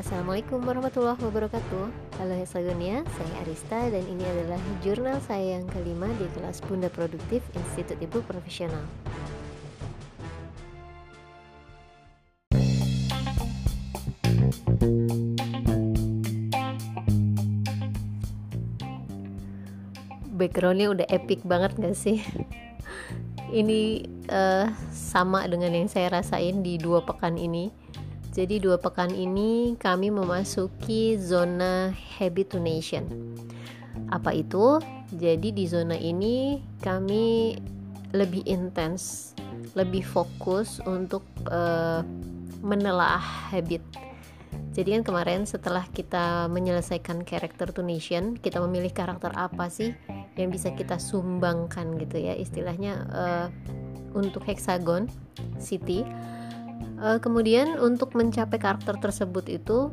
Assalamualaikum warahmatullahi wabarakatuh. Halo Hexagonia, saya Arista dan ini adalah jurnal saya yang kelima di kelas Bunda Produktif Institut Ibu Profesional. Backgroundnya udah epic banget gak sih? ini uh, sama dengan yang saya rasain di dua pekan ini jadi dua pekan ini kami memasuki zona habitunation. Apa itu? Jadi di zona ini kami lebih intens, lebih fokus untuk uh, menelaah habit. Jadi kan kemarin setelah kita menyelesaikan karakter tunation, kita memilih karakter apa sih yang bisa kita sumbangkan gitu ya istilahnya uh, untuk hexagon city uh, kemudian untuk mencapai karakter tersebut itu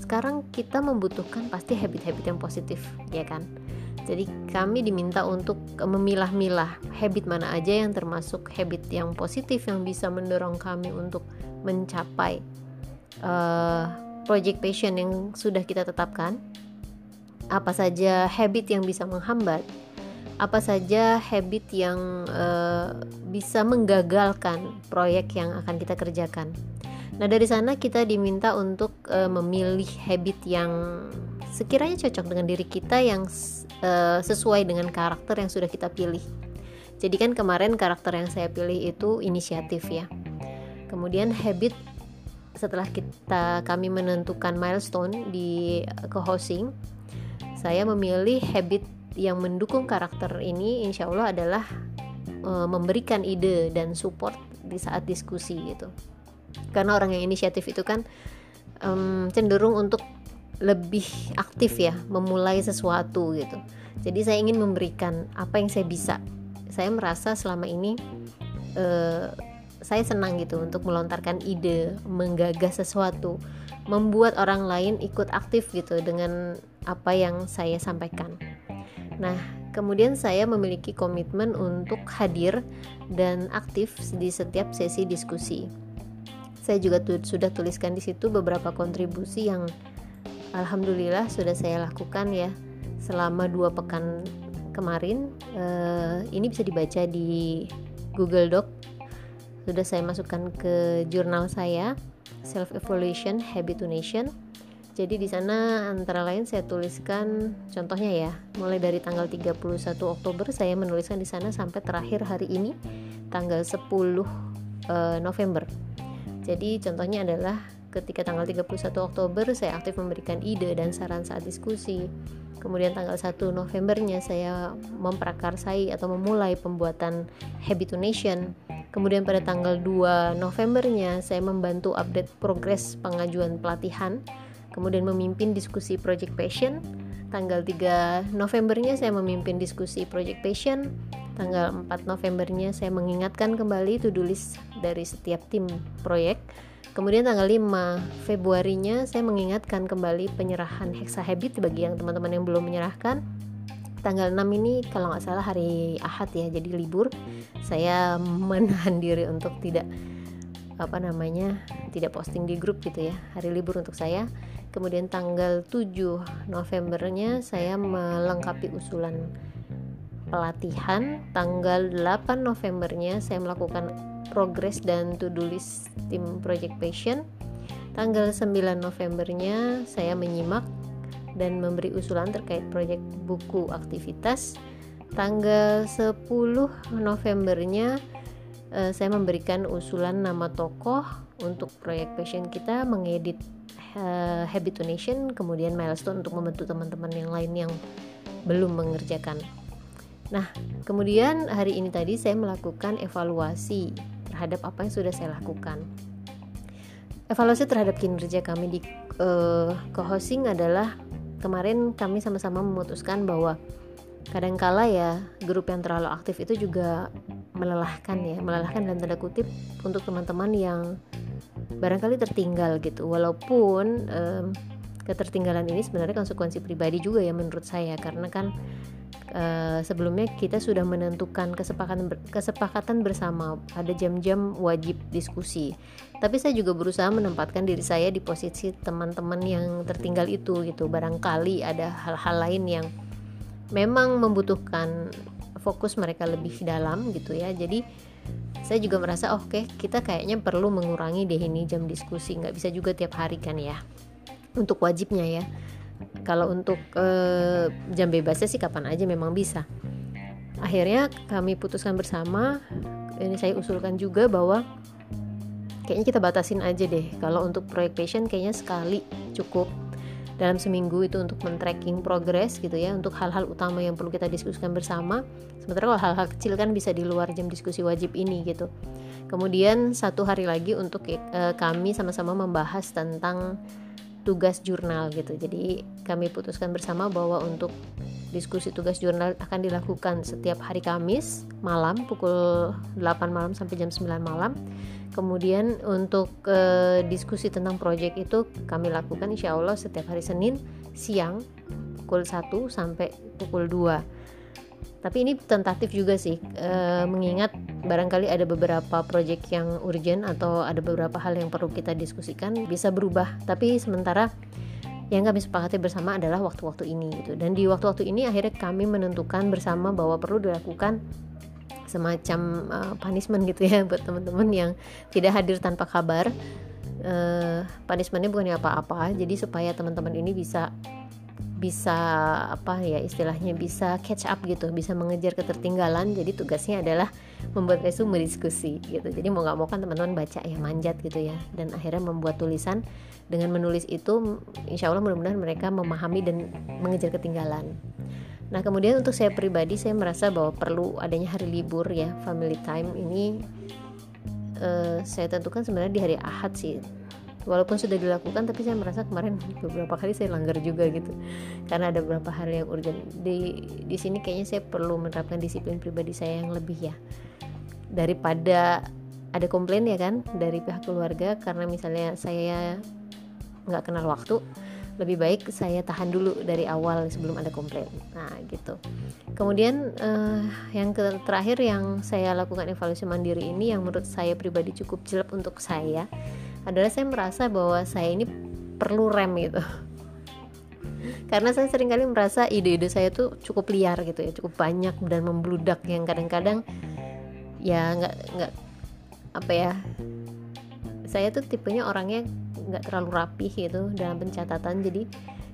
sekarang kita membutuhkan pasti habit-habit yang positif ya kan? Jadi kami diminta untuk memilah-milah habit mana aja yang termasuk habit yang positif yang bisa mendorong kami untuk mencapai uh, project passion yang sudah kita tetapkan. Apa saja habit yang bisa menghambat apa saja habit yang uh, bisa menggagalkan proyek yang akan kita kerjakan. Nah, dari sana kita diminta untuk uh, memilih habit yang sekiranya cocok dengan diri kita yang uh, sesuai dengan karakter yang sudah kita pilih. Jadi kan kemarin karakter yang saya pilih itu inisiatif ya. Kemudian habit setelah kita kami menentukan milestone di co-hosting, saya memilih habit yang mendukung karakter ini insya Allah adalah e, memberikan ide dan support di saat diskusi gitu. Karena orang yang inisiatif itu kan um, cenderung untuk lebih aktif ya memulai sesuatu gitu. Jadi saya ingin memberikan apa yang saya bisa. Saya merasa selama ini uh, saya senang gitu untuk melontarkan ide menggagas sesuatu membuat orang lain ikut aktif gitu dengan apa yang saya sampaikan Nah, kemudian saya memiliki komitmen untuk hadir dan aktif di setiap sesi diskusi. Saya juga tu sudah tuliskan di situ beberapa kontribusi yang alhamdulillah sudah saya lakukan ya selama dua pekan kemarin. Uh, ini bisa dibaca di Google Doc. Sudah saya masukkan ke jurnal saya Self Evaluation Habitunation jadi di sana antara lain saya tuliskan contohnya ya, mulai dari tanggal 31 Oktober saya menuliskan di sana sampai terakhir hari ini tanggal 10 uh, eh, November. Jadi contohnya adalah ketika tanggal 31 Oktober saya aktif memberikan ide dan saran saat diskusi. Kemudian tanggal 1 Novembernya saya memprakarsai atau memulai pembuatan Habitunation. Kemudian pada tanggal 2 Novembernya saya membantu update progres pengajuan pelatihan kemudian memimpin diskusi Project Passion. Tanggal 3 Novembernya saya memimpin diskusi Project Passion. Tanggal 4 Novembernya saya mengingatkan kembali to-do list dari setiap tim proyek. Kemudian tanggal 5 Februarinya saya mengingatkan kembali penyerahan Hexa Habit bagi yang teman-teman yang belum menyerahkan. Tanggal 6 ini kalau nggak salah hari Ahad ya, jadi libur. Saya menahan diri untuk tidak apa namanya tidak posting di grup gitu ya hari libur untuk saya kemudian tanggal 7 Novembernya saya melengkapi usulan pelatihan. Tanggal 8 Novembernya saya melakukan progres dan to-do list tim Project Passion. Tanggal 9 Novembernya saya menyimak dan memberi usulan terkait proyek buku aktivitas. Tanggal 10 Novembernya uh, saya memberikan usulan nama tokoh untuk proyek passion kita mengedit uh, habit donation kemudian milestone untuk membantu teman-teman yang lain yang belum mengerjakan. Nah kemudian hari ini tadi saya melakukan evaluasi terhadap apa yang sudah saya lakukan. Evaluasi terhadap kinerja kami di uh, co-hosting adalah kemarin kami sama-sama memutuskan bahwa kadangkala ya grup yang terlalu aktif itu juga melelahkan ya melelahkan dalam tanda kutip untuk teman-teman yang barangkali tertinggal gitu. Walaupun um, ketertinggalan ini sebenarnya konsekuensi pribadi juga ya menurut saya. Karena kan uh, sebelumnya kita sudah menentukan kesepakatan kesepakatan bersama. Ada jam-jam wajib diskusi. Tapi saya juga berusaha menempatkan diri saya di posisi teman-teman yang tertinggal itu gitu. Barangkali ada hal-hal lain yang memang membutuhkan fokus mereka lebih dalam gitu ya. Jadi saya juga merasa oh, oke okay, kita kayaknya perlu mengurangi deh ini jam diskusi nggak bisa juga tiap hari kan ya untuk wajibnya ya. Kalau untuk uh, jam bebasnya sih kapan aja memang bisa. Akhirnya kami putuskan bersama ini saya usulkan juga bahwa kayaknya kita batasin aja deh. Kalau untuk proyek passion kayaknya sekali cukup dalam seminggu itu untuk men-tracking progress gitu ya untuk hal-hal utama yang perlu kita diskusikan bersama. Sementara kalau hal-hal kecil kan bisa di luar jam diskusi wajib ini gitu. Kemudian satu hari lagi untuk uh, kami sama-sama membahas tentang tugas jurnal gitu. Jadi kami putuskan bersama bahwa untuk diskusi tugas jurnal akan dilakukan setiap hari Kamis malam pukul 8 malam sampai jam 9 malam. Kemudian untuk uh, diskusi tentang proyek itu kami lakukan insya Allah setiap hari Senin siang pukul 1 sampai pukul 2 tapi ini tentatif juga sih e, mengingat barangkali ada beberapa proyek yang urgent atau ada beberapa hal yang perlu kita diskusikan bisa berubah. Tapi sementara yang kami sepakati bersama adalah waktu-waktu ini gitu. Dan di waktu-waktu ini akhirnya kami menentukan bersama bahwa perlu dilakukan semacam uh, punishment gitu ya buat teman-teman yang tidak hadir tanpa kabar. Uh, punishmentnya bukannya apa-apa. Jadi supaya teman-teman ini bisa bisa apa ya istilahnya bisa catch up gitu bisa mengejar ketertinggalan. Jadi tugasnya adalah membuat resume diskusi gitu. Jadi mau nggak mau kan teman-teman baca ya manjat gitu ya. Dan akhirnya membuat tulisan. Dengan menulis itu insya Allah mudah-mudahan mereka memahami dan mengejar ketinggalan. Nah, kemudian untuk saya pribadi saya merasa bahwa perlu adanya hari libur ya, family time ini uh, saya tentukan sebenarnya di hari Ahad sih. Walaupun sudah dilakukan tapi saya merasa kemarin beberapa kali saya langgar juga gitu. Karena ada beberapa hal yang urgent. Di di sini kayaknya saya perlu menerapkan disiplin pribadi saya yang lebih ya. Daripada ada komplain ya kan dari pihak keluarga karena misalnya saya nggak kenal waktu lebih baik saya tahan dulu dari awal sebelum ada komplain nah gitu kemudian uh, yang terakhir yang saya lakukan evaluasi mandiri ini yang menurut saya pribadi cukup jelek untuk saya adalah saya merasa bahwa saya ini perlu rem gitu. Karena saya sering kali merasa ide-ide saya tuh cukup liar gitu ya cukup banyak dan membludak yang kadang-kadang ya nggak nggak apa ya saya tuh tipenya orangnya nggak terlalu rapih gitu dalam pencatatan. Jadi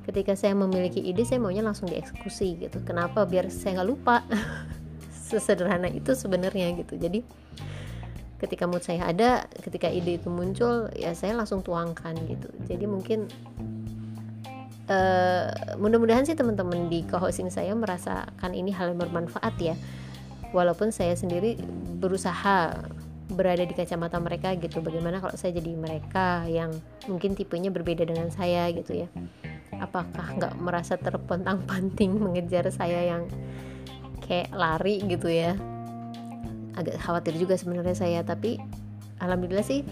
ketika saya memiliki ide saya maunya langsung dieksekusi gitu. Kenapa? Biar saya nggak lupa. Sesederhana itu sebenarnya gitu. Jadi ketika mood saya ada ketika ide itu muncul ya saya langsung tuangkan gitu. Jadi mungkin uh, mudah-mudahan sih teman-teman di co-hosting saya merasakan ini hal yang bermanfaat ya. Walaupun saya sendiri berusaha berada di kacamata mereka gitu. Bagaimana kalau saya jadi mereka yang mungkin tipenya berbeda dengan saya gitu ya? Apakah nggak merasa terpontang-panting mengejar saya yang kayak lari gitu ya agak khawatir juga sebenarnya saya tapi alhamdulillah sih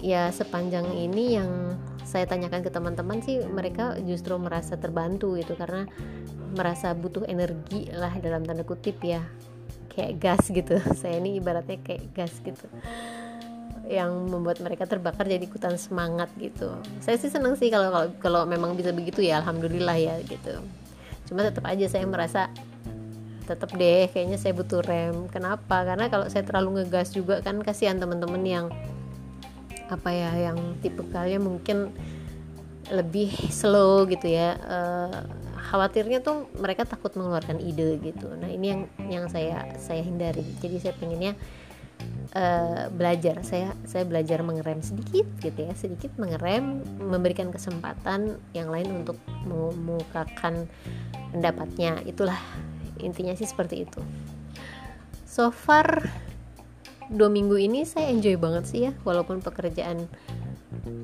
ya sepanjang ini yang saya tanyakan ke teman-teman sih mereka justru merasa terbantu gitu karena merasa butuh energi lah dalam tanda kutip ya kayak gas gitu. Saya ini ibaratnya kayak gas gitu yang membuat mereka terbakar jadi ikutan semangat gitu. Saya sih seneng sih kalau kalau kalau memang bisa begitu ya alhamdulillah ya gitu. Cuma tetap aja saya merasa tetap deh kayaknya saya butuh rem. Kenapa? Karena kalau saya terlalu ngegas juga kan kasihan teman-teman yang apa ya yang tipe kalian mungkin lebih slow gitu ya. Uh, khawatirnya tuh mereka takut mengeluarkan ide gitu. Nah ini yang yang saya saya hindari. Jadi saya pengennya uh, belajar. Saya saya belajar mengerem sedikit gitu ya sedikit mengerem memberikan kesempatan yang lain untuk mengemukakan pendapatnya. Itulah intinya sih seperti itu. So far dua minggu ini saya enjoy banget sih ya walaupun pekerjaan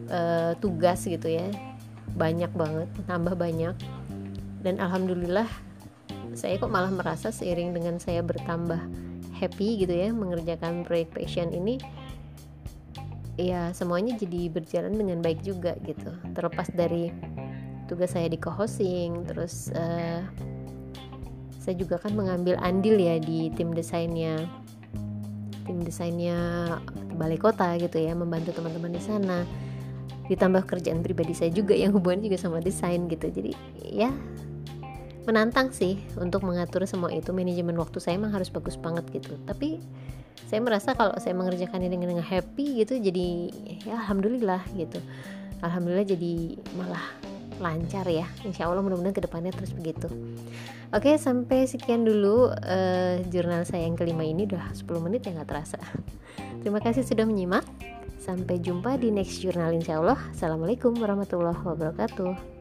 uh, tugas gitu ya banyak banget nambah banyak. Dan alhamdulillah saya kok malah merasa seiring dengan saya bertambah happy gitu ya mengerjakan proyek passion ini ya semuanya jadi berjalan dengan baik juga gitu. Terlepas dari tugas saya di co-hosting terus uh, saya juga kan mengambil andil ya di tim desainnya. Tim desainnya balai kota gitu ya membantu teman-teman di sana. Ditambah kerjaan pribadi saya juga yang hubungannya juga sama desain gitu. Jadi ya menantang sih untuk mengatur semua itu. Manajemen waktu saya emang harus bagus banget gitu. Tapi saya merasa kalau saya mengerjakannya dengan, dengan happy gitu jadi ya alhamdulillah gitu. Alhamdulillah jadi malah lancar ya. Insya Allah mudah-mudahan ke depannya terus begitu. Oke sampai sekian dulu uh, jurnal saya yang kelima ini. Udah 10 menit ya nggak terasa. Terima kasih sudah menyimak. Sampai jumpa di next jurnal insya Allah. Assalamualaikum warahmatullahi wabarakatuh